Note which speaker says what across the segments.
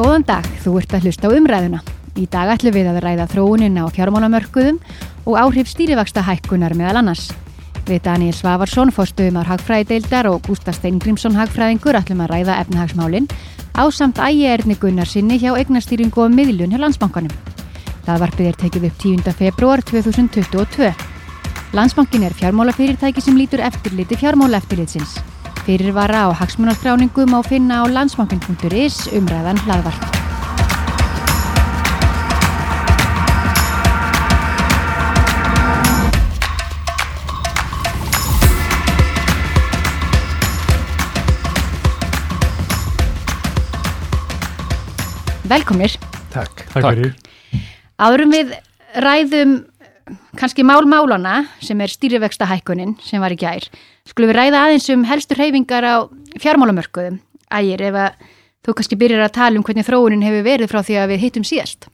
Speaker 1: Góðan dag, þú ert að hlusta á umræðuna. Í dag ætlum við að ræða þróunina á fjármálamörkuðum og áhrif stýrivaksta hækkunar meðal annars. Við Daniel Svavarsson, fórstuðum ár hagfræðideildar og Gústa Steingrímsson hagfræðingur ætlum að ræða efnahagsmálinn á samt ægierni Gunnar sinni hjá eignastýringu og miðlun hjá landsbankanum. Það varpið er tekið upp 10. februar 2022. Landsbankin er fjármálafyrirtæki sem lítur eftirliti fjármálaeftirlitsins. Fyrirvara á hagsmunarstráningum á finna á landsbankin.is umræðan hlaðvart. Velkomnir.
Speaker 2: Takk.
Speaker 3: Takk fyrir.
Speaker 1: Áðurum við ræðum kannski málmálana sem er stýrivexta hækkunin sem var í gær. Skulum við ræða aðeins um helstur reyfingar á fjármálamörkuðum. Ægir, ef að þú kannski byrjar að tala um hvernig þróunin hefur verið frá því að við hittum síðast.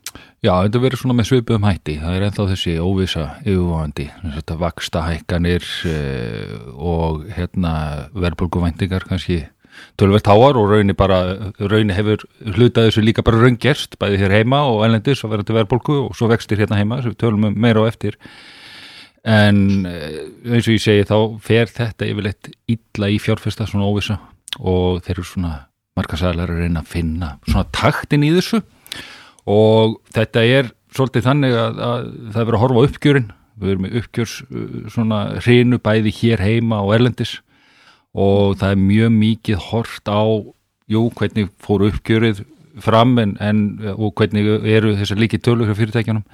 Speaker 3: Já, þetta verður svona með svipuðum hætti. Það er ennþá þessi óvisa yfirváðandi. Þetta vaksta hækkanir eh, og hérna verðbólguvæntingar kannski tölvert háar og raunni bara, raunni hefur hlutað þessu líka bara raungerst, bæði hér heima og ælendis og verður til verðbólgu og svo vextir hérna heima við tölum um meira á eftir. En eh, eins og ég segi þá fer þetta yfirleitt illa í fjárfesta svona óvisa og þeir eru svona markasæðlar að reyna að finna svona taktin í þessu. Og þetta er svolítið þannig að, að það er verið að horfa uppgjörin við erum með uppgjörs uh, svona hrinu bæði hér heima og erlendis og það er mjög mikið hort á jú, hvernig fóru uppgjörið fram en, en, og hvernig eru þessar líki tölur hjá fyrirtækjunum.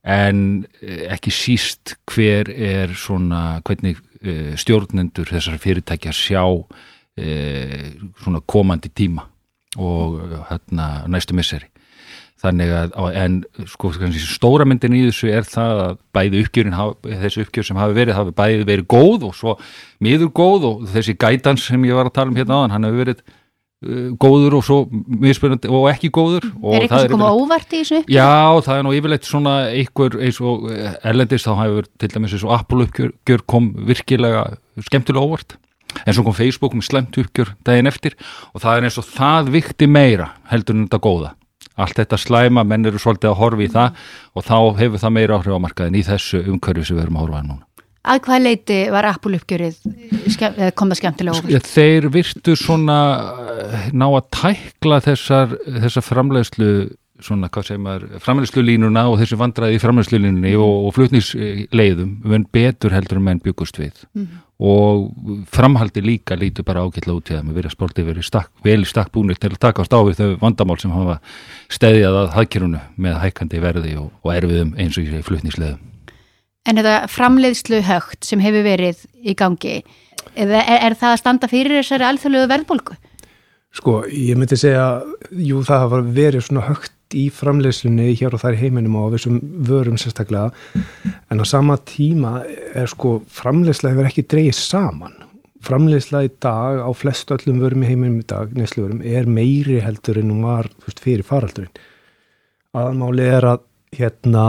Speaker 3: En eh, ekki síst hver er svona hvernig e, stjórnendur þessar fyrirtækja sjá e, svona komandi tíma og hérna næstu misseri þannig að, en sko kannski stóra myndin í þessu er það að bæði uppgjörin, þessi uppgjör sem hafi verið hafi bæði verið góð og svo miður góð og þessi gætans sem ég var að tala um hérna áðan, hann hefur verið uh, góður og svo misspunandi og ekki góður og
Speaker 1: Er eitthvað sem koma óvart í þessu uppgjör?
Speaker 3: Já, það er nú yfirleitt svona einhver eins og eh, erlendist þá hefur til dæmis og Apple uppgjör kom virkilega skemmtilega óvart en svo kom Facebook með slemt uppgjör daginn eftir og það er eins og það vikti meira heldur en þetta góða allt þetta slæma, menn eru svolítið að horfi í það og þá hefur það meira áhrif á markaðin í þessu umhverju sem við erum að horfa núna.
Speaker 1: Að hvað leiti var Apple uppgjörið kom það skemmtilega over?
Speaker 3: Þeir virtu svona eh, ná að tækla þessar, þessar framleiðslu svona, hvað segir maður, framleiðslu línuna og þessi vandraði í framleiðslu línunni mm. og, og flutnisleiðum, menn betur heldur en menn byggust við mm. og framhaldi líka lítur bara ágætla út í það með verið sportið verið stakk, vel stakk búinir til að taka á stáfið þau vandamál sem hafa stæðjað að hagkerunu með hækandi verði og, og erfiðum eins og í flutnisleiðum.
Speaker 1: En þetta framleiðslu högt sem hefur verið í gangi, er, er það að standa fyrir þessari alþjóðlegu verðbólku?
Speaker 2: Sko, ég myndi segja, jú það hafa verið svona högt í framleiðslunni hér og þær heiminum og á þessum vörum sérstaklega, en á sama tíma er sko framleiðsla hefur ekki dreyið saman. Framleiðsla í dag á flest öllum vörum í heiminum í dag, nesluvörum, er meiri heldur en hún var veist, fyrir faraldurinn. Aðmáli er að hérna,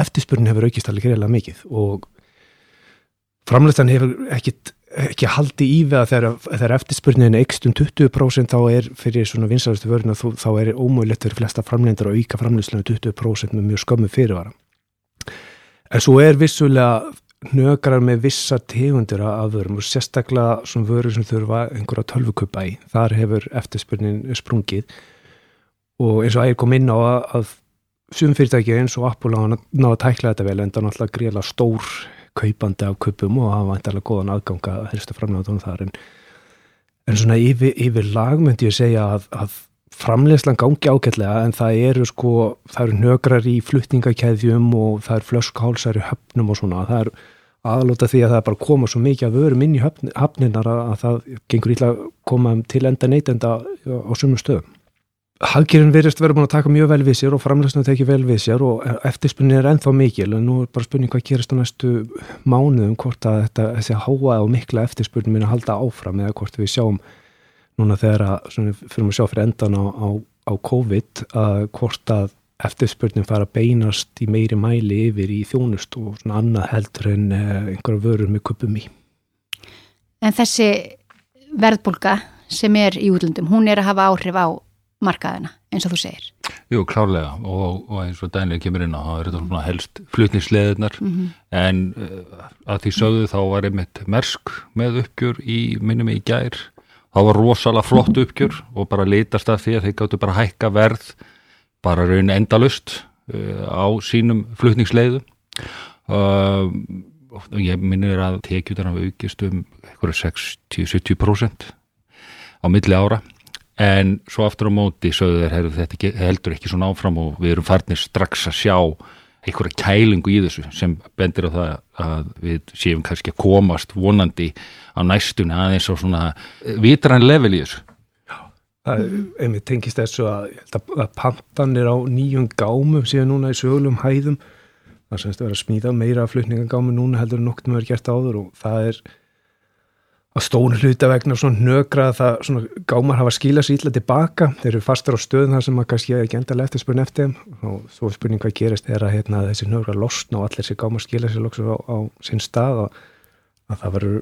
Speaker 2: eftirspurnin hefur aukist alveg greiðlega mikið og framleiðslan hefur ekkit ekki haldi í við að þegar, þegar eftirspurnin eikst um 20% þá er fyrir svona vinsarastu vörðina þá er ómögulegt fyrir flesta framleindar að auka framleyslanu 20% með mjög skömmu fyrirvara. En svo er vissulega nögrar með vissa tegundir af vörum og sérstaklega svona vörur sem þurfa einhverja tölvukupa í. Þar hefur eftirspurnin sprungið og eins og ægir kom inn á að, að sum fyrirtæki eins og Apple náða að tækla þetta vel en það er náttúrulega gríðlega stór kaupandi af kaupum og hafa vantarlega góðan aðganga að helstu framlega þar en, en svona yfir, yfir lag myndi ég segja að, að framlegslan gangi ágætlega en það eru sko, það eru nögrar í flutningakæðjum og það eru flöskhálsar í höfnum og svona, það er aðlóta því að það er bara koma svo mikið að vörum inn í höfninar að, að það gengur ítla að koma til enda neytenda á sumum stöðum. Hagkerinn verist verið búin að taka mjög vel við sér og framlegsna tekið vel við sér og eftirspunni er ennþá mikil en nú er bara spurning hvað gerist á næstu mánuðum hvort að þetta, þessi háa og mikla eftirspunni minna halda áfram eða hvort við sjáum núna þegar að fyrir að sjá fyrir endan á, á, á COVID að hvort að eftirspurnin fara að beinast í meiri mæli yfir í þjónust og svona annað heldur en eh, einhverja vörur með kupum í.
Speaker 1: En þessi verðbólka sem er í útlundum, hún er að hafa áhrif á markaðina eins og þú segir.
Speaker 3: Jú, klárlega. Og, og eins og dænlega kemur inn á það er þetta helst flutnisleðunar mm -hmm. en uh, að því sögðu þá var einmitt mersk með uppgjör í minnum í gær. Það var rosalega flott uppgjör og bara litast að því að þeir gáttu bara hækka verð bara raun endalust uh, á sínum flutningsleiðum. Uh, og ég minnir að tekjutar hafa aukist um 60-70% á milli ára en svo aftur á móti sögðu þeir heyrðu, þetta heldur ekki svona áfram og við erum farnir strax að sjá einhverja kælingu í þessu sem bendir á það að við séum kannski að komast vonandi á næstunni aðeins á svona vitran level í þessu.
Speaker 2: Já, það er einmitt tengist þessu að, að pantanir á nýjum gámum síðan núna í sögulum hæðum. Það semst að vera að smíða meira flutningagámi núna heldur en nokkur með verið gert áður og það er að stónu hluta vegna svona nögra að það svona gámar hafa skilað sér ítla tilbaka, þeir eru fastar á stöðun þar sem að kannski ekki endalega eftir spurning eftir og svo spurning hvað gerist er að hérna, þessi nögra losna og allir þessi gámar skilað sér lóksum á, á sinn stað og að það verður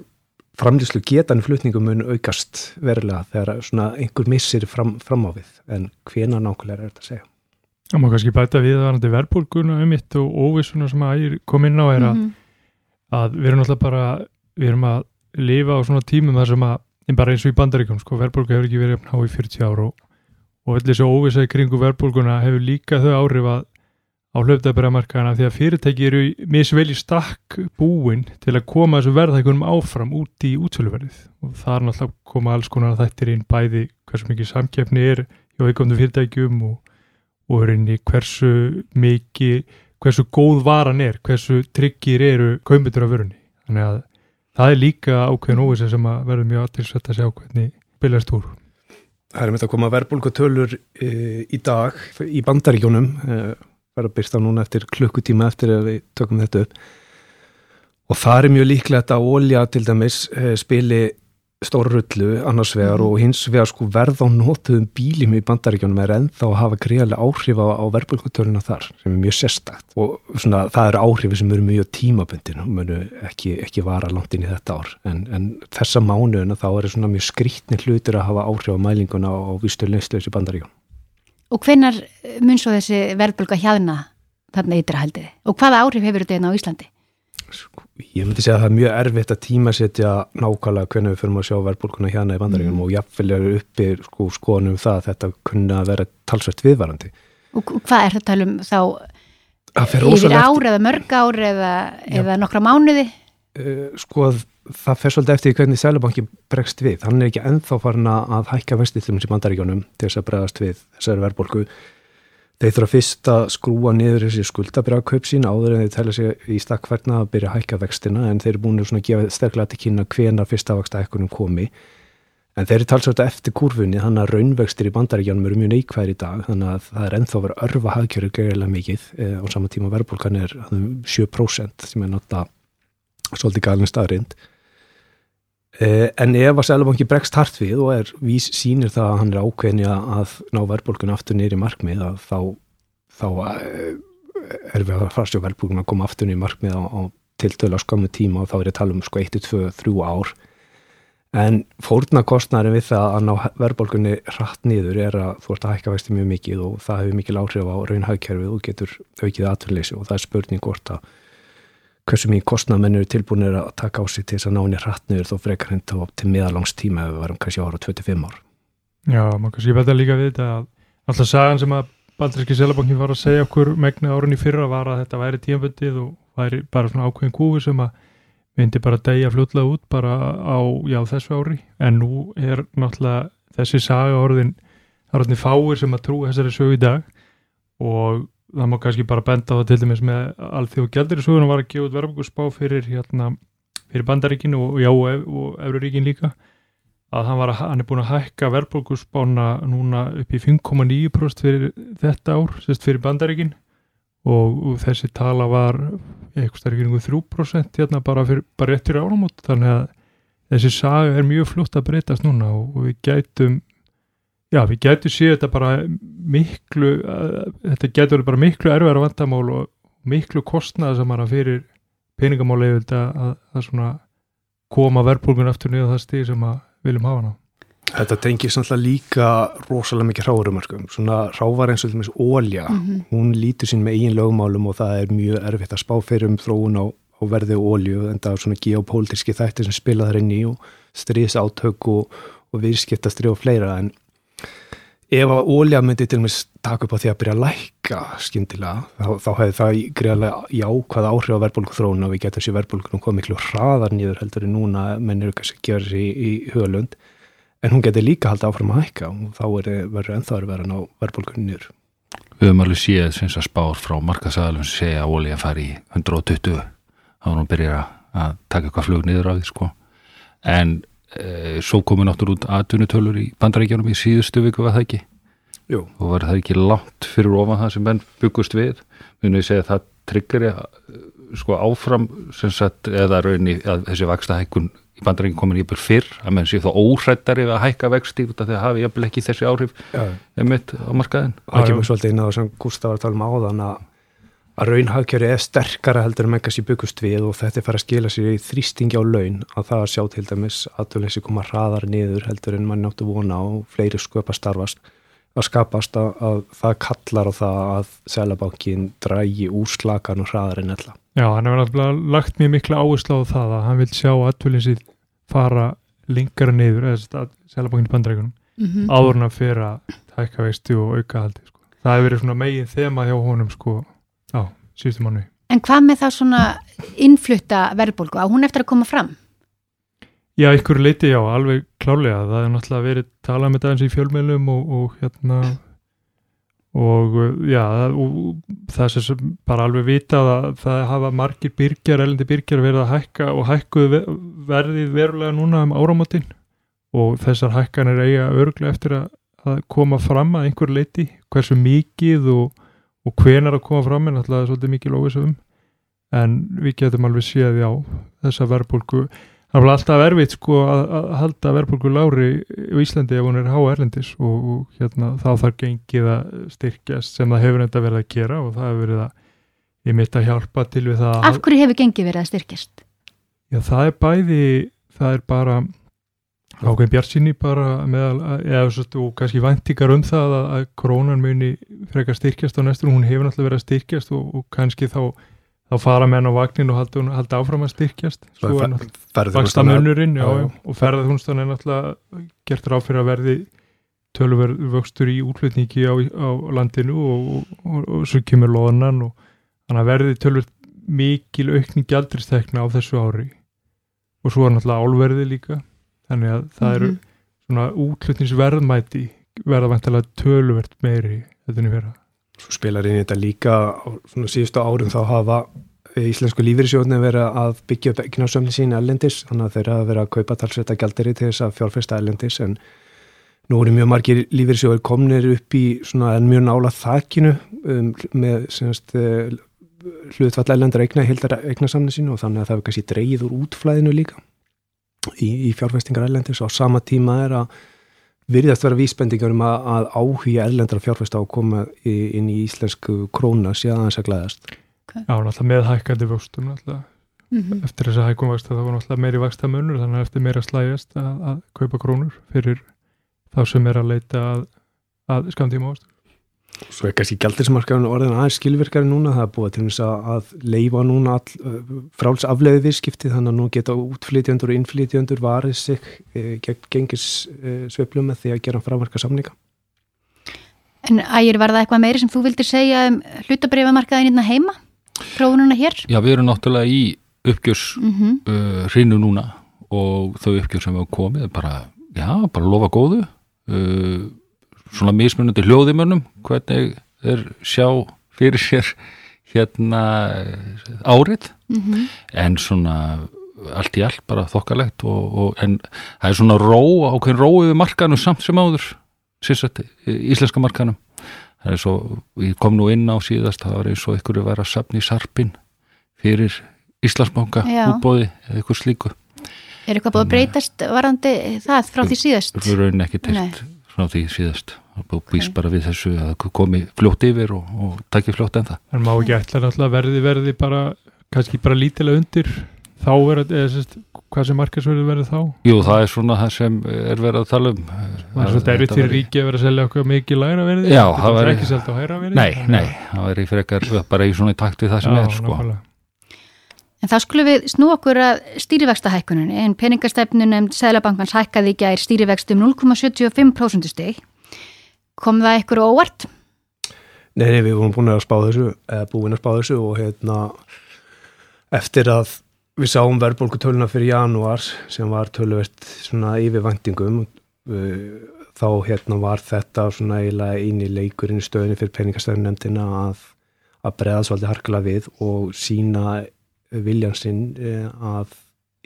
Speaker 2: framlýslu getan flutningum mun aukast verulega þegar svona einhver missir fram, fram á við en hvena nákvæmlega er þetta að segja?
Speaker 4: Það má kannski bæta við að það er verbulguna um mitt og óvissuna sem að ég kom inn á er að, mm -hmm. að við erum alltaf bara, við erum að lifa á svona tímum þar sem að, bara eins og í bandaríkjum, sko, verðbólka hefur ekki verið á í 40 ára og, og allir þessu óvisa í kringu verðbólkuna hefur líka þau áhrif að á hlöfdabæramarkaðana því að fyrirtæki eru misvel í stakk búin til að koma þessu verðhækunum áfram út í útsöluverðið og það er náttúrulega að koma alls konar að þetta er einn bæði hversu mikið samkeppni er hjá eikomnum fyrirtækjum og, og er inn í hversu mikið, hversu góð varan er, hversu tryggir eru kaumbitur af vörunni. Þannig að það er líka ákveðin óvisa sem að verður mjög aðtilsvægt að sjá hvernig byrjast úr.
Speaker 2: Það er þetta að koma verðbólkutölur e, í dag í bandaríkjónum, e, verður að byrsta núna eftir klukkutíma eftir að við tökum þetta upp og það er mjög líklegt að ólja til dæmis e, spili stóra rullu annars vegar mm. og hins vegar sko verð á nótuðum bílim í bandaríkjónum er ennþá að hafa greiðlega áhrif á, á verðbólkutöruna þar sem er mjög sérstakt og svona það eru áhrifi sem eru mjög tímabundin og munu ekki, ekki vara langt inn í þetta ár en, en þessa mánuðuna þá er svona mjög skrítnir hlutur að hafa áhrif á mælinguna á vistu leysleis í bandaríkjónum.
Speaker 1: Og hvenar mun svo þessi verðbólka hjaðna þarna ytrahaldiði og hvaða áhrif hefur þetta á Íslandi?
Speaker 2: Sko, ég myndi segja að það er mjög erfitt að tímasetja nákvæmlega hvernig við fyrir að sjá verðbólkuna hérna í bandaríunum mm. og jáfnvel eru uppi sko, skoðanum það að þetta kunna að vera talsvært viðvarandi.
Speaker 1: Og hvað er þetta um þá yfir ár eða mörg ár eða, eða nokkra mánuði?
Speaker 2: Uh, sko það fer svolítið eftir hvernig Sælubanki bregst við. Hann er ekki enþá farin að hækka vestillum sem bandaríunum til þess að bregast við þessari verðbólku Þeir þurfa fyrst að skrúa niður þessi skuldabrjákaup sín áður en þeir tella sig í stakkverna að byrja að hækka vextina en þeir eru búin að gefa sterklega til kynna hvena fyrsta vaksta ekkunum komi. En þeir eru talsvölda eftir kurfunni þannig að raunvextir í bandaríkjanum eru mjög neikvæðir í dag þannig að það er enþá verið örfa hagkjöru greiðilega mikið eh, á sama tíma verðbólkan er 7% sem er náttúrulega svolítið galin staðrind. Eh, en ef að Sælabanki bregst hart við og er vís sínir það að hann er ákveðni að ná verðbólkun aftur nýri markmið þá, þá eh, er við að að verðbólkun að koma aftur nýri markmið á, á tiltölu á skammu tíma og þá er ég að tala um sko 1-2-3 ár. En fórnarkostnæri við það að ná verðbólkunni rætt niður er að þú ert að hækka vexti mjög mikið og það hefur mikil áhrif á raunhagkerfið og getur aukið aðverðleysi og það er spurning hvort að hversu mikið kostnamenn eru tilbúinir að taka á sig til þess að ná henni hrattniður þó frekar henni þá til miðalangstíma ef við varum kannski ára 25 ár.
Speaker 4: Já, maður kannski betta líka við þetta að alltaf sagan sem að Balduríski Selabankin var að segja okkur megna árunni fyrra var að þetta væri tíanböndið og væri bara svona ákveðin kúfi sem að myndi bara degja fljóðlega út bara á, já, þessu ári en nú er náttúrulega þessi saga orðin, orðin fáir sem að trú þessari sögu í dag og það má kannski bara benda á það til dæmis með allþjóð gældirisögunum var að gefa út verðbúrspá fyrir hérna fyrir bandaríkinu og já og, og Euróríkin líka. Að hann, að hann er búin að hækka verðbúrspána núna upp í 5,9% fyrir þetta ár, sérst fyrir bandaríkin. Og, og þessi tala var eitthvað stærkir 3% hérna bara, fyrir, bara réttir ánumótt þannig að þessi saga er mjög flott að breytast núna og, og við gætum Já, við getum séð þetta bara miklu, uh, þetta getur bara miklu erfæra vandamál og miklu kostnaða sem hann fyrir peningamáli að, að, að koma verðbólgun aftur niður það stíð sem við viljum hafa ná.
Speaker 2: Þetta tengir samtla líka rosalega mikið hráurumörkum. Svona hrávar eins og til og meins ólja, hún lítur sín með eigin lögmálum og það er mjög erfitt að spá fyrir um þróun á, á verði ólju en það er svona geopolítiski þættir sem spila þar inn í og stríðs átök og, og viðskiptastri og fleira en ef að ólja myndi til og meins taka upp á því að byrja að lækka skyndilega, þá, þá hefði það greiðlega jákvæða áhrif á verðbólku þróun og við getum sér verðbólkunum komið miklu hraðar nýður heldur en núna menn eru kannski að gera sér í, í hugalund en hún getur líka haldið áfram að hækka og þá er, verður ennþá að vera ná verðbólkunni nýður.
Speaker 3: Við höfum alveg séð sem spár frá markaðsæðalum sem segja að ólíja fari í 120 þá er hún byrjar að taka eitthvað flug niður af því sko. En svo komu náttúrulega út aðtunutölur í bandarækjanum í síðustu viku var það ekki?
Speaker 2: Jú,
Speaker 3: og var það ekki langt fyrir ofan það sem menn byggust við? Við við segja að það tryggir sko áfram sem sagt eða raunni að þessi vaksta hækkun í bandarækjum komin byrj fyrr að menn sé þá óhrættari að hækka vexti út af því að hafi jafnvel ekki þessi áhrif emitt á markaðin
Speaker 2: það kemur svolítið inn á sem Gustaf var að tala um áðan að að raunhagkjöri er sterkara heldur en meggast í byggust við og þetta er fara að skila sér í þrýstingi á laun að það að sjá til dæmis aðtöðleysi koma hraðar niður heldur en mann náttu vona og fleiri sköpa starfast að skapast að, að það kallar á það að Sælabankin drægi úrslakan og hraðar en ella.
Speaker 4: Já, hann hefur náttúrulega lagt mjög mikla áherslu á það að hann vil sjá aðtölinsið fara lingara niður eða Sælabankin í bandreikunum
Speaker 1: mm -hmm.
Speaker 4: áður en að fyrir að tækka veistu og auka haldi sko. það hefur verið svona megin þema hjá honum sko á síðustu manni
Speaker 1: En hvað með þá svona innflutta verðbólgu? Á hún eftir að koma fram?
Speaker 4: Já, ykkur leiti já, alveg klálega það er náttúrulega verið talað með það eins í fjölmjölum og, og hérna og já og það er bara alveg vitað að það hafa margir byrkjar, elendi byrkjar verið að hækka og hækkuðu verðið verulega núna um áramotinn og þessar hækkanir eiga örglega eftir að, að koma fram að einhver leiti, hversu mikið og, og hvenar að koma fram en alltaf er svolítið mikið lóðisum en við getum alveg séð já þessa verðbólku Það er alltaf erfitt sko að, að halda verðbólgu lári í Íslandi ef hún er há erlendis og, og hérna, þá þarf gengið að styrkjast sem það hefur enda verið að gera og það hefur verið að ég mitt að hjálpa til við það.
Speaker 1: Af hverju hefur gengið verið að styrkjast?
Speaker 4: Já það er bæði, það er bara ákveðin bjartsinni bara meðal, eða svo, kannski væntingar um það að, að krónan muni frekar styrkjast á næstur, hún hefur náttúrulega verið að styrkjast og, og kannski þá þá fara menn á vagnin og halda, halda áfram að styrkjast. Svo er náttúrulega vaksta munurinn og ferðarþúnstan er náttúrulega gert ráð fyrir að verði tölverð vöxtur í útlutningi á, á landinu og, og, og, og svo kemur loðanan og þannig að verði tölverð mikil aukning gældristekna á þessu ári. Og svo er náttúrulega álverði líka þannig að það eru mm -hmm. svona útlutningsverðmæti verða vantilega tölverð meiri þetta er nýverða
Speaker 2: Svo spilar inn í þetta líka á svona síðustu árum þá hafa íslensku lífyrirsjóðni verið að byggja upp náttúrulega sín ellendis þannig að þeirra að vera að kaupa talsveta gælderi til þess að fjárfesta ellendis en nú eru mjög margir lífyrirsjóður komnir upp í svona en mjög nála þakkinu um, með semast hlutfall ellendar eigna hildar eigna samni sín og þannig að það er kannski dreyið úr útflæðinu líka í, í fjárfestingar ellendis og á sama tíma er að virðast vera vísbendingar um að, að áhugja erlendra fjárfæsta á að koma inn í íslensku króna síðan þess að glæðast.
Speaker 4: Okay. Já, náttúrulega með hækkandi vöxtum náttúrulega. Mm -hmm. Eftir þess að hækkum vöxt þá var náttúrulega meiri vaksta munur þannig að eftir meira slægjast að, að kaupa krónur fyrir þá sem er að leita að, að skamtíma vöxtum.
Speaker 2: Svo er kannski gældinsmarkaðun orðin aðeins skilvirkari núna, það er búið til þess að leifa núna all, fráls afleiði viðskipti þannig að nú geta útflytjandur og innflytjandur varðið sig e, gegn gengis e, sveiflum með því að gera frámarka samninga.
Speaker 1: En ægir var það eitthvað meiri sem þú vildir segja um hlutabrifamarkaðin hérna heima? Krónuna hér?
Speaker 3: Já, við erum náttúrulega í uppgjörs mm -hmm. uh, hrinu núna og þau uppgjör sem við komið bara, já, bara lofa góðu uh, svona mismunandi hljóðimönnum hvernig þeir sjá fyrir sér hérna árið. Mm -hmm. en svona allt í allt bara þokkalegt og, og, en það er svona ró ákveðin ró yfir markanum samt sem áður síðan íslenska markanum það er svo, ég kom nú inn á síðast það var eins og ykkur að vera sapn í sarpin fyrir Íslandsbánka útbóði eða ykkur slíku.
Speaker 1: Er eitthvað búið að breytast varandi það frá því síðast?
Speaker 3: Raunin ekki teilt frá því síðast og býst okay. bara við þessu að komi fljótt yfir og, og takki fljótt en það
Speaker 4: En má ekki ætla náttúrulega verði verði bara kannski bara lítilega undir þá er eða sérst hvað sem markasverðu verður þá?
Speaker 3: Jú, það er svona það sem er verið að tala um.
Speaker 4: Það er svolítið erfitt fyrir ríki að vera að selja okkur mikið læra verði
Speaker 3: Já,
Speaker 4: það
Speaker 3: það
Speaker 4: er
Speaker 3: væri-
Speaker 4: ekki selgt á hæra verði
Speaker 3: Nei, nei, það er í frekar bara í svona í takt við það sem er sko.
Speaker 1: En þá skulum við snú okkur að stýrivexta hækkuninni en peningastefnu nefnd Sælabankans hækkaði í gær stýrivextum 0,75% stig. Kom það ykkur óvart?
Speaker 2: Nei, nei, við vorum búin að spá þessu, búin að spá þessu og hérna eftir að við sáum verðbólkutöluna fyrir janúar sem var töluvert svona yfir væntingum uh, þá hérna var þetta svona eiginlega í leikurinn í stöðinni fyrir peningastefnumnefndina að, að breða svolítið harkala við og sína viljansinn eh, að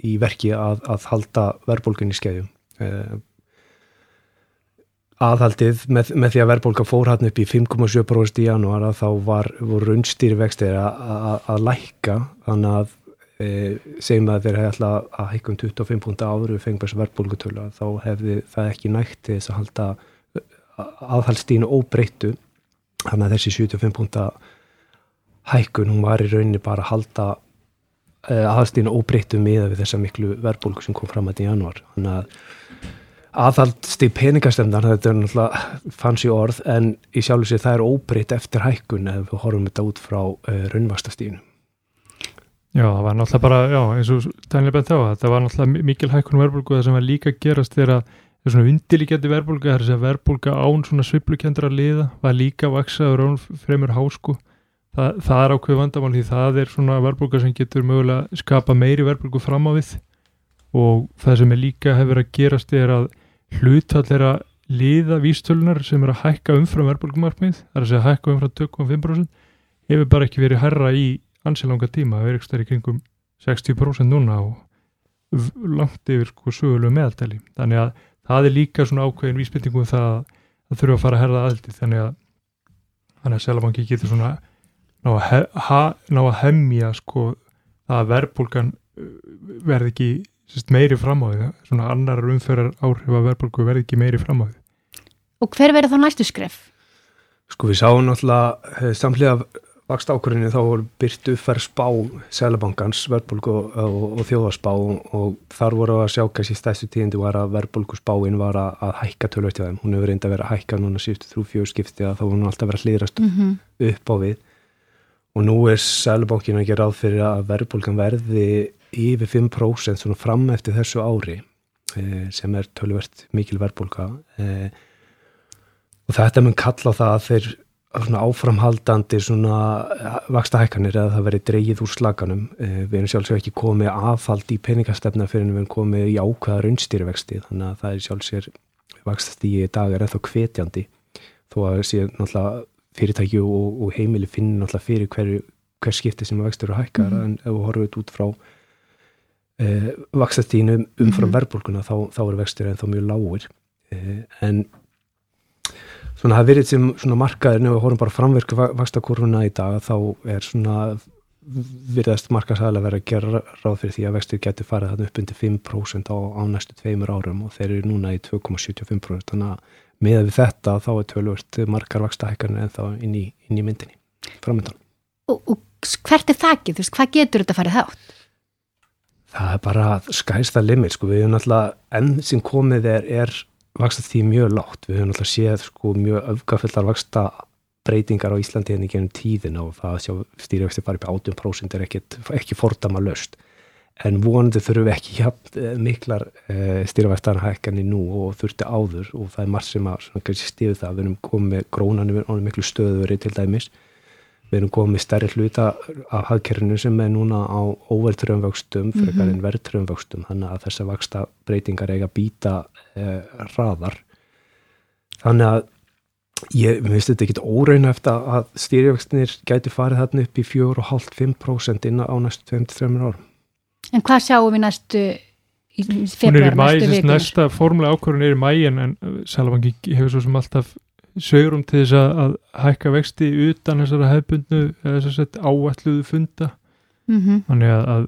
Speaker 2: í verki að, að halda verðbólkunni í skeiðum eh, aðhaldið með, með því að verðbólka fór hann upp í 5,7% í janúar að þá var, voru raunstýri vextir að, lækka. Þannig að e, segjum að þeir hefði alltaf að hækka um 25 púnta áður við þessu verðbólkutölu þá hefði það ekki nægt til þess að halda aðhaldstínu óbreyttu. Þannig að þessi 75 púnta hækkun hún var í rauninni bara að halda e, aðhaldstínu óbreyttu miða við þessa miklu verðbólku sem kom fram að í janúar. Þannig að aðhaldst í peningastemnar, þetta er náttúrulega fancy orð, en í sjálf sér það er óbreytt eftir hækkun ef við horfum þetta út frá uh, raunvastastínu.
Speaker 4: Já, það var náttúrulega bara, já, eins og Daniel bent á, þetta var náttúrulega mikil hækkun verðbólgu. Það sem var líka gerast þegar að það er svona undirlíkjandi verðbólga, það er þess að verðbólga án svona sviplukendra liða var líka vaksaður án fremur hásku það, það er ákveð vandamál því það er svona verðbólga sem getur mögulega skapa meiri verðbólgu fram á við og það sem er líka hefur að gerast er að hlutallera liða vístölunar sem er að hækka umfram verðbólgumarkmið, það er að segja hækka umfram 2,5% hefur bara ekki verið herra í ansilanga tíma, það er ekki stærri kringum 60% núna og langt yfir sko sögulegu meðaltæli þannig að það er líka svona ákveðin vísbyttingum um það að það þurfa að fara að herra aðaldi þannig að þannig að Selabanki getur svona ná að, he, ha, ná að hemmja sko að verðbólgan verði ekki sérst, meiri fram á því, svona annar umferðar áhrif að verðbólgu verði ekki meiri fram á því.
Speaker 1: Og hver verður þá næstu skref?
Speaker 2: Sko við sáum náttúrulega samlega vakst ákvörðinu þá voru byrtu uppfæra spá Sælabankans, verðbólgu og, og, og þjóðarspá og þar voru að sjá kannski stæstu tíðindi var að verðbólgu spáin var að, að hækka tölvögt hjá þeim. Hún hefur reyndi að vera að hækka núna síðustu þrjú fjögur skipti að þá voru hún alltaf verið að hlýðrast
Speaker 1: Mm -hmm.
Speaker 2: upp á við og nú er Sælabankin að gera ráð fyrir að verðbólgan verði yfir 5% svona fram eftir þessu ári eh, sem er tölvert mikil verðbólka eh, og þetta mun kalla það að þeir svona áframhaldandi svona vaksta hækkanir eða það verið dreigið úr slaganum eh, við erum sjálfsög ekki komið aðfald í peningastefna fyrir en við erum komið í ákveða raunstýrivexti þannig að það er sjálfsög vakstast í dag er ennþá hvetjandi þó að sé náttúrulega fyrirtæki og, og heimili finnir náttúrulega fyrir hverju hver skipti sem vextur og hækkar
Speaker 1: Mhm.
Speaker 2: en ef við horfum þetta út frá eh, vakstastínu umfram
Speaker 1: Mhm.
Speaker 2: verðbólkuna þá, þá er vextur ennþá mjög lágir eh, en svona það verið sem svona markaðir ef við horfum bara framverku vakstakuruna í dag þá er svona virðast markasæðilega verið að gera ráð fyrir því að vextur getur farið þannig upp undir 5% á, á næstu tveimur árum og þeir eru núna í 2,75% þannig að með við þetta þá er tölvört markar vakstahækarnir en þá inn í, inn í myndinni framöndan.
Speaker 1: Og, og hvert er þakkið? Þú veist, hvað getur þetta farið hátt?
Speaker 2: Það er bara skæsta limit sko, við höfum náttúrulega enn sem komið er, er vaksta því mjög látt, við höfum náttúrulega séð sko mjög öfgafullar vaksta breytingar á Íslandi henni genum tíðina og það að sjá stýrivexti farið upp 18% er ekki, ekki fordama löst en vonandi þurfum við ekki jafn, miklar uh, stýrivextarna hækkanir nú og þurfti áður og það er margt sem að stíðu það, við erum komið með grónanu við erum miklu stöðuri til dæmis við erum komið stærri hluta af hagkerfinu sem er núna á óvertröfum vöxtum, frekar
Speaker 1: Mhm.
Speaker 2: en verðtröfum vöxtum þannig að þessa vaksta breytingar eiga býta eh, hraðar þannig að ég finnst þetta ekki óreina eftir að stýrivextinir gæti farið þarna upp í 4,5-5% inn á næstu 23 árum
Speaker 1: En hvað sjáum við næstu februar, næstu vikur?
Speaker 4: næsta formulega ákvörðun er í mæ en, Sælabanki hefur svo sem alltaf sögurum til þess að, að hækka vexti utan þessara hefbundnu eða þess að áætluðu funda
Speaker 1: Mm -hmm.
Speaker 4: þannig að, að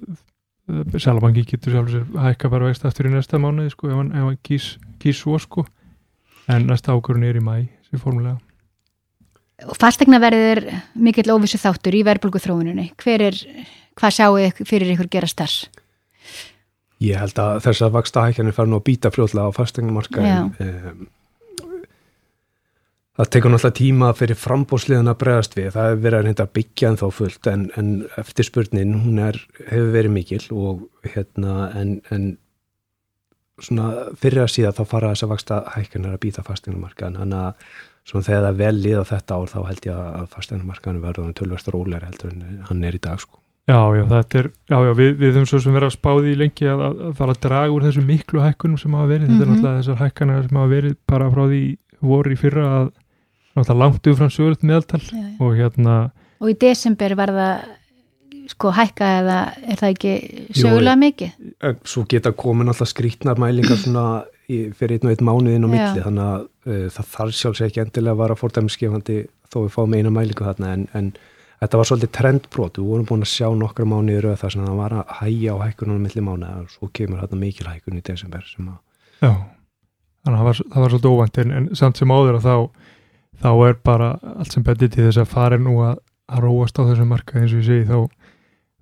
Speaker 4: Sælabanki getur sjálfur sér hækka bara vexti aftur í næsta mánuði sko ef hann, ef hann kýs, kýs svo sko en næsta ákvörðun er í mæ sem formulega
Speaker 1: Og fastegnaverðið er mikill óvissu þáttur í verðbólgu þróuninni. Hver er, hvað sjáu þið fyrir ykkur gerast þar?
Speaker 2: Ég held að þess að vaksta hækjanir fara nú að býta fljóðlega á fastegnumarkaðin um, Það tekur náttúrulega tíma fyrir frambóðsliðan að bregðast við, það hefur verið að reynda að byggja en þá fullt en, en eftirspurnin hún er, hefur verið mikil og hérna en, en svona fyrir að síðan þá fara þess að vaksta hækjanir að býta fastegnumarkaðin, þannig að svona þegar það vel lið á þetta ár þá held ég að fastegnumarkaðin verður tölvægt rólega heldur en hann er í dag sko.
Speaker 4: Já, já, þetta er, já, já, við, við höfum svo sem verið að spáði í lengi að, að, að fara að draga úr þessu miklu hækkunum sem hafa verið, mm -hmm. þetta er
Speaker 1: Mhm.
Speaker 4: náttúrulega þessar hækkanar sem hafa verið bara frá því voru í fyrra að náttúrulega langt umfram sögulegt meðaltal
Speaker 1: Já, já.
Speaker 4: og hérna,
Speaker 1: Og í desember var það sko hækka eða er það ekki sögulega mikið?
Speaker 2: En Svo geta komin alltaf skrítnar mælingar svona í, fyrir einn og einn mánuðin á milli þannig að uh, það þarf sjálfs ekki endilega að vara fordæmisgefandi þó við fáum eina mælingu þarna en, en þetta var svolítið trendbrot, við vorum búin að sjá nokkra mánuðir röð þar sem það var að hæja á hækkunum á milli mánuða og svo kemur þarna mikil hækkun í desember sem að
Speaker 4: já þannig að það var, það var svolítið óvænt en, en samt sem áður að þá þá er bara allt sem betið til þess að fara nú að, að róast á þessum marka eins og ég segi þá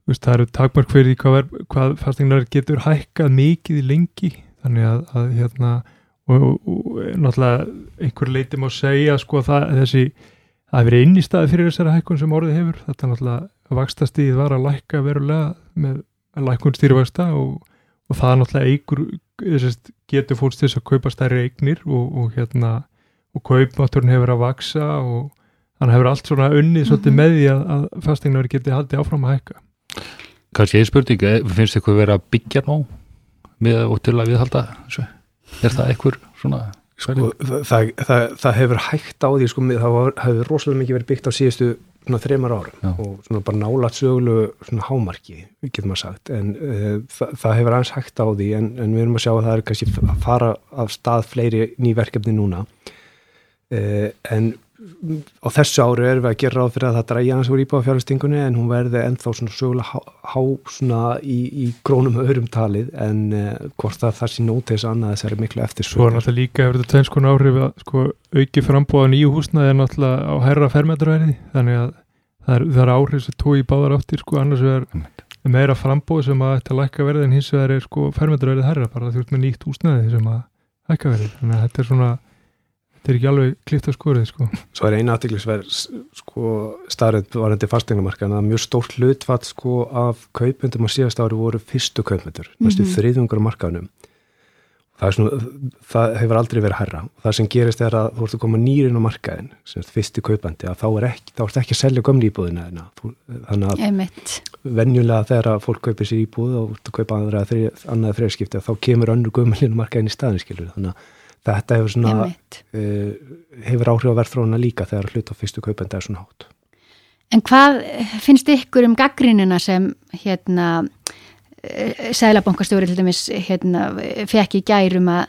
Speaker 4: veist, það eru takmark fyrir hvað, ver- hvað fastegnar getur hækkað mikið í lengi. Þannig að, að hérna og, og, og náttúrulega einhver leiti má segja sko það þessi það verið inn í staði fyrir þessari hækkun sem orðið hefur. Þetta náttúrulega vakstastíð var að lækka verulega með lækkun stýrivaksta og, og það náttúrulega eigur getur fólks til þess að kaupa stærri eignir og hérna og kaupmátturinn hefur að vaksa og hann hefur allt svona unnið svolítið
Speaker 1: Mhm.
Speaker 4: með því að, að fastegnar geti haldið áfram að hækka
Speaker 3: Kanski ég spurning, eh, finnst ykkur verið að byggja nóg með og til að viðhalda þessu? Er það einhver svona
Speaker 2: sko, það, það, það hefur hægt á því sko, með- það var, hefur rosalega mikið verið byggt á síðustu svona þreymar árum
Speaker 3: Já.
Speaker 2: og svona bara nálat sögulegu svona hámarki, getur maður sagt en uh, það, það hefur aðeins hægt á því en, en við erum að sjá að það er kannski að fara af stað fleiri ný verkefni núna en á þessu ári erum við að gera ráð fyrir að það dræja hans úr íbáðafjárfestingunni en hún verði ennþá svona sögulega há, há svona í, í grónum öðrum talið en uh, hvort það það sé nót til þess að annað þessari miklu eftir
Speaker 4: Svo er náttúrulega líka hefur þetta tveins konar áhrif að sko, auki frambóða nýju húsnaði er náttúrulega á herra fermetraverði þannig að það er, það er áhrif sem tói í báðar áttir sko, annars er meira frambóð sem að þetta lækka verði en hins vegar er sko, fermetraverðið herra bara þú ert með nýtt húsnaði sem að lækka verði þannig að þetta er svona þetta er ekki alveg klift að skorið sko.
Speaker 2: Svo er eina aðtiklisverð sko, starrið varandi fastegnumarkan að mjög stórt hlutfatt sko, af kaupendum á síðast ári voru fyrstu kaupendur, næstu
Speaker 1: Mhm.
Speaker 2: þriðungur á markanum. Það, er svona, það hefur aldrei verið herra. Það sem gerist er að þú ert að koma nýrin á markaðin, sem sagt fyrsti kaupandi, að þá er ekki, þá ert ekki að selja gömli íbúðina. Þú- Þannig að
Speaker 1: Einmitt.
Speaker 2: venjulega þegar að fólk kaupir sér íbúð og ert að kaupa annað annað þriðskipti, þá kemur önnur gömlinu Þannig að þetta hefur svona uh, hefur áhrif á verðfróna líka þegar hlut á fyrstu kaupenda er svona hátt.
Speaker 1: En hvað finnst ykkur um gaggrinina sem hérna Sælabankastjóri til dæmis hérna, fekk í gærum að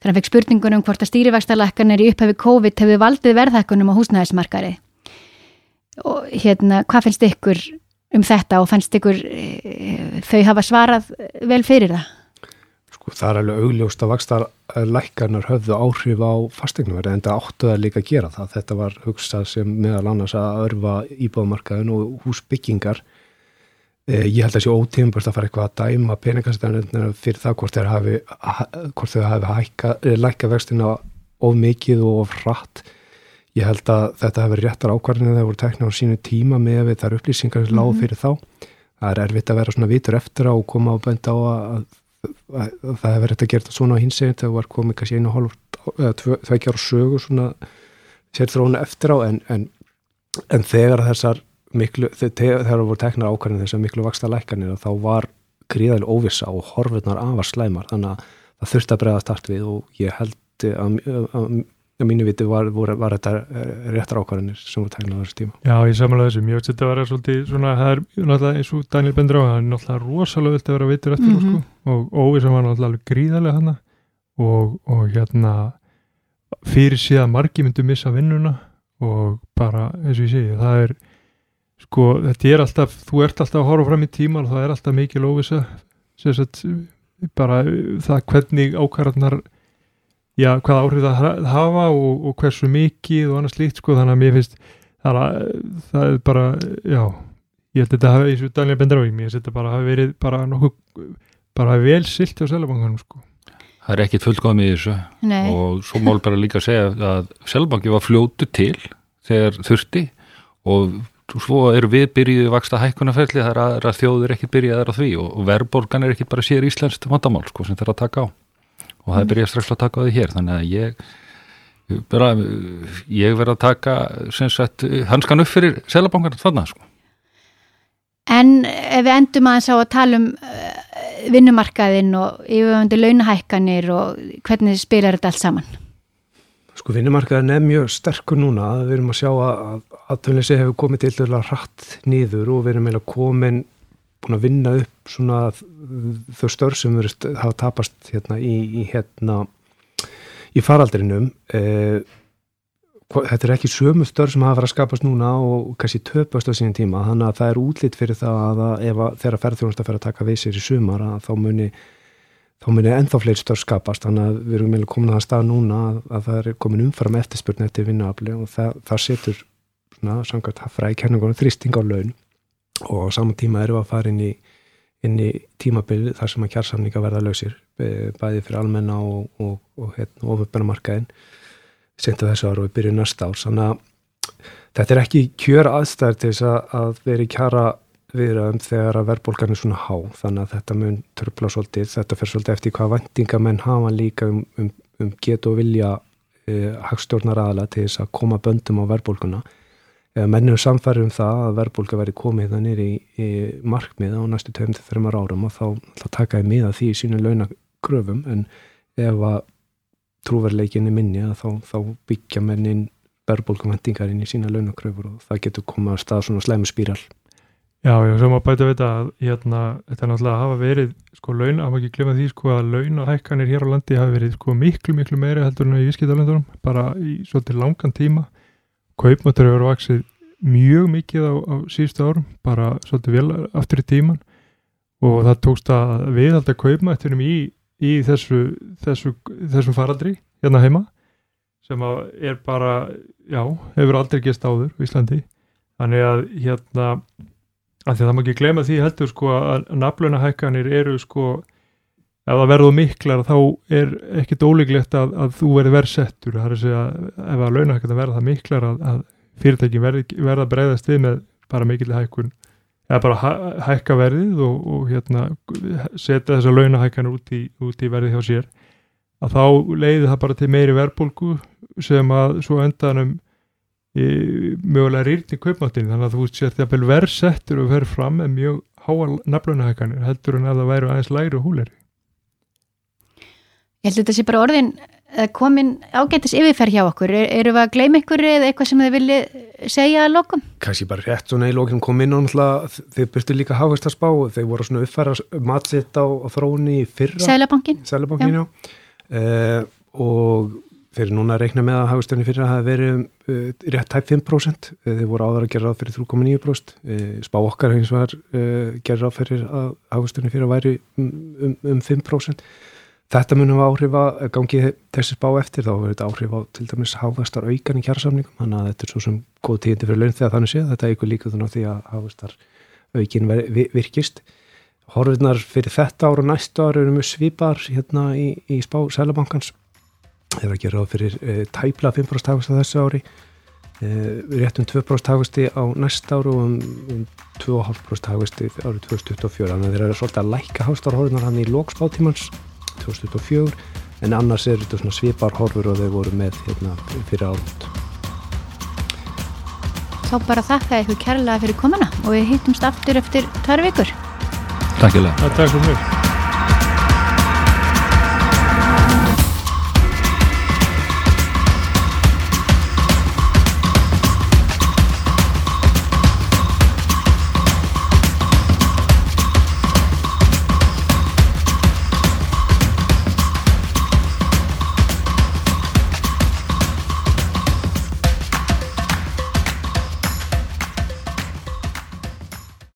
Speaker 1: þegar hann fekk spurningunum hvort að stýrivaxtalækkanir í upphafi COVID hefði valdið verðhækkunum á húsnæðismarkari og hérna, hvað finnst ykkur um þetta og fannst ykkur þau hafa svarað vel fyrir það?
Speaker 2: Sko, það er alveg augljóst að vakstar lækkarnar höfðu áhrif á fastegnumverði en það áttu að líka gera það. Þetta var hugsað sem meðal annars að örfa íbáðmarkaðin og húsbyggingar. Eh, ég held að sé ótíðumbörst að fara eitthvað að dæma peningastæðanir fyrir það hvort þeir hafi, hafi hækka, eh, lækka vextina of mikið og of hratt. Ég held að þetta hefur réttar ákvarðinu þegar voru tekna á sínu tíma með við þar upplýsingar sem lág
Speaker 1: Mhm.
Speaker 2: fyrir þá. Það er erfitt að vera svona vitur eftir á og koma á benda á að, að, að það hefur rétt að gera þetta svona á hinsegin þegar var komið kannski einu og hálf eða tveggja ára sögu svona sér þróuna eftir á en, en, en þegar þessar miklu, þegar þegar voru teknar ákvarðinu þessar miklu vaksta lækkanir þá var gríðalega óvissa og horfurnar afar slæmar þannig að það þurfti að bregða start við og ég held að, að, að, að mínu viti var, var, var þetta eh, réttar ákvarðinir sem voru teknar á þessu tíma.
Speaker 4: Já, ég samanlega þessu, mjög þetta var svolítið svona, það er náttúrulega eins og Daniel bendur á það er náttúrulega rosalega vilt að vera vitur eftir mm
Speaker 1: Mhm.
Speaker 4: sko, og óvissan var náttúrulega alveg gríðarlega hana og, og hérna fyrir síðan margi myndu missa vinnuna og bara eins og ég segi, það er sko, þetta er alltaf, þú ert alltaf að horfa fram í tíman og það er alltaf mikil óvissa sem sagt, bara það hvernig ákvarðarnar já, hvað áhrif það ha- hafa og, og hversu mikið og annars líkt sko, þannig að mér finnst það er, það er bara, já ég held að þetta hafi, eins og Daniel Bendrái mér finnst þetta bara hafi verið bara nokkuð bara vel silt á Sælabankanum sko.
Speaker 3: Það er ekkit fullkomið í þessu
Speaker 1: Nei.
Speaker 3: og svo mál bara líka að segja að Selbanki var fljótu til þegar þurfti og svo eru við byrjuði vaksta hækkunarferli það er aðra þjóður ekki byrjaðar á því og, og verðborgan er ekki bara sér íslenskt vandamál sko, sem það er að taka á og það er byrjað strax að taka á því hér þannig að ég bara, ég verð að taka sagt hanskan upp fyrir Selabankan þarna sko.
Speaker 1: En ef við endum aðeins á að tala um uh, vinnumarkaðinn og yfirvöndi launahækkanir og hvernig spilar þetta allt saman?
Speaker 2: Sko vinnumarkaðin er mjög sterkur núna, við erum að sjá að aðtöðleysi hefur komið til dæla hratt nýður og við erum meila komin búin að vinna upp svona þau störf sem verið hafa tapast hérna í, í hérna í faraldrinum eh, þetta er ekki sömu störf sem hafa verið að skapast núna og kannski töpast á síðan tíma þannig að það er útlýtt fyrir það að, að ef að þeirra ferðþjónast að fer að taka við sér í sumar að þá muni þá muni ennþá fleiri störf skapast þannig að við erum meðal komin að það stað núna að, að það er komin umfram eftirspurn eftir vinnuafli og það, það setur svona samkvæmt hafraði kenningunum þrýsting á laun og á saman tíma við að fara inn í, inn í tímabil þar sem að kjársamninga verða lausir bæði fyrir almenna og, og, og hérna, ofurbennamarkaðin senda þessu ára og við byrjum næsta ár þannig að þetta er ekki kjör aðstæður til þess að veri kjara viðraðum þegar að verðbólgan er svona há. Þannig að þetta mun törpla svolítið. Þetta fer svolítið eftir hvað vendinga menn hafa líka um, um, um get og vilja eh, hagstjórnar aðla til þess að koma böndum á verðbólguna eða menn eru samfærið um það að verðbólga veri komið þannig í, í markmið á næstu 2-3 árum og þá, þá takaði miða því í sínu launagröfum en ef að trúverleikinni minni að þá, þá byggja mennin verðbólkumvendingar inn í sína launakröfur og það getur komað að stað svona slæmu spíral.
Speaker 4: Já, já, sem að bæta við þetta að hérna, þetta er náttúrulega að hafa verið sko laun, að maður ekki glemja því sko að launahækkanir hér á landi hafi verið sko miklu, miklu meiri heldur en í vískítalendunum, bara í svolítið langan tíma. Kaupmáttur hefur vaksið mjög mikið á, á síðustu árum, bara svolítið vel aftur í tíman og það tókst að viðhalda kaupmáttunum í í þessu, þessu, þessum faraldri hérna heima sem er bara, já, hefur aldrei gist áður í Íslandi. Þannig að hérna að það má ekki glema því heldur sko að naflunahækkanir eru sko ef það verður miklar þá er ekkit ólíklegt að, að þú verður verðsettur. Það er að segja ef að launahækkan verður það miklar að, að fyrirtæki verða bregðast við með bara mikil hækkun. Eða bara hækka verðið og, og hérna, setja þessa launahækkan út í, í verðið hjá sér. Að þá leiði það bara til meiri verðbólgu sem að svo endanum e, mögulega rýrni kaupmáttin þannig að þú sér því að verðsettur og verð fram með mjög háa naflunahækkanir heldur en að það væru aðeins læri og húleri
Speaker 1: Ég held að þetta sé bara orðin komin ágættis yfirferð hjá okkur. Er, eru við að gleyma ykkur eða eitthvað sem þið vilji segja að lokum?
Speaker 2: Kanski bara rétt svona í lokum kom inn og þeir byrstu líka hafist að spá þeir voru svona uppfæra matsitt á, á þróunni fyrra.
Speaker 1: Sælabankin,
Speaker 2: Sælabankin já. Já. Uh, og þeir núna reikna með að hafistunni fyrra hafi verið uh, rétt tæp 5% þeir voru áður að gera ráð fyrir 3,9% uh, spá okkar hins var gera ráð fyrir að hafistunni fyrra væri um, um, um 5% Þetta munum við áhrif að gangi þessi spá eftir þá verður þetta áhrif á til dæmis hávastar aukan í kjærasamningum þannig að þetta er svo sem góð tíðindi fyrir laun þegar þannig séð þetta ykkur líka þannig því að hávastar aukin virkist. Horfurnar fyrir þetta ára og næstu ára eru mjög svipar hérna í, í spá Sælabankans þeir eru að gera fyrir e, tæpla 5% hafast á þessu ári e, rétt um 2% hafasti á næsta ára og um, um 2,5% hafasti árið 2024 þannig að þeir eru svolítið að læka hafastarhorfurnar hann í lókspátímans 2004 en annars er þetta svona svipar horfur og þau voru með hérna, fyrir álut
Speaker 1: Þá bara þakka ykkur kærlega fyrir komuna og við hittumst aftur eftir tvær vikur.
Speaker 3: Takk ég lega
Speaker 4: Takk svo mjög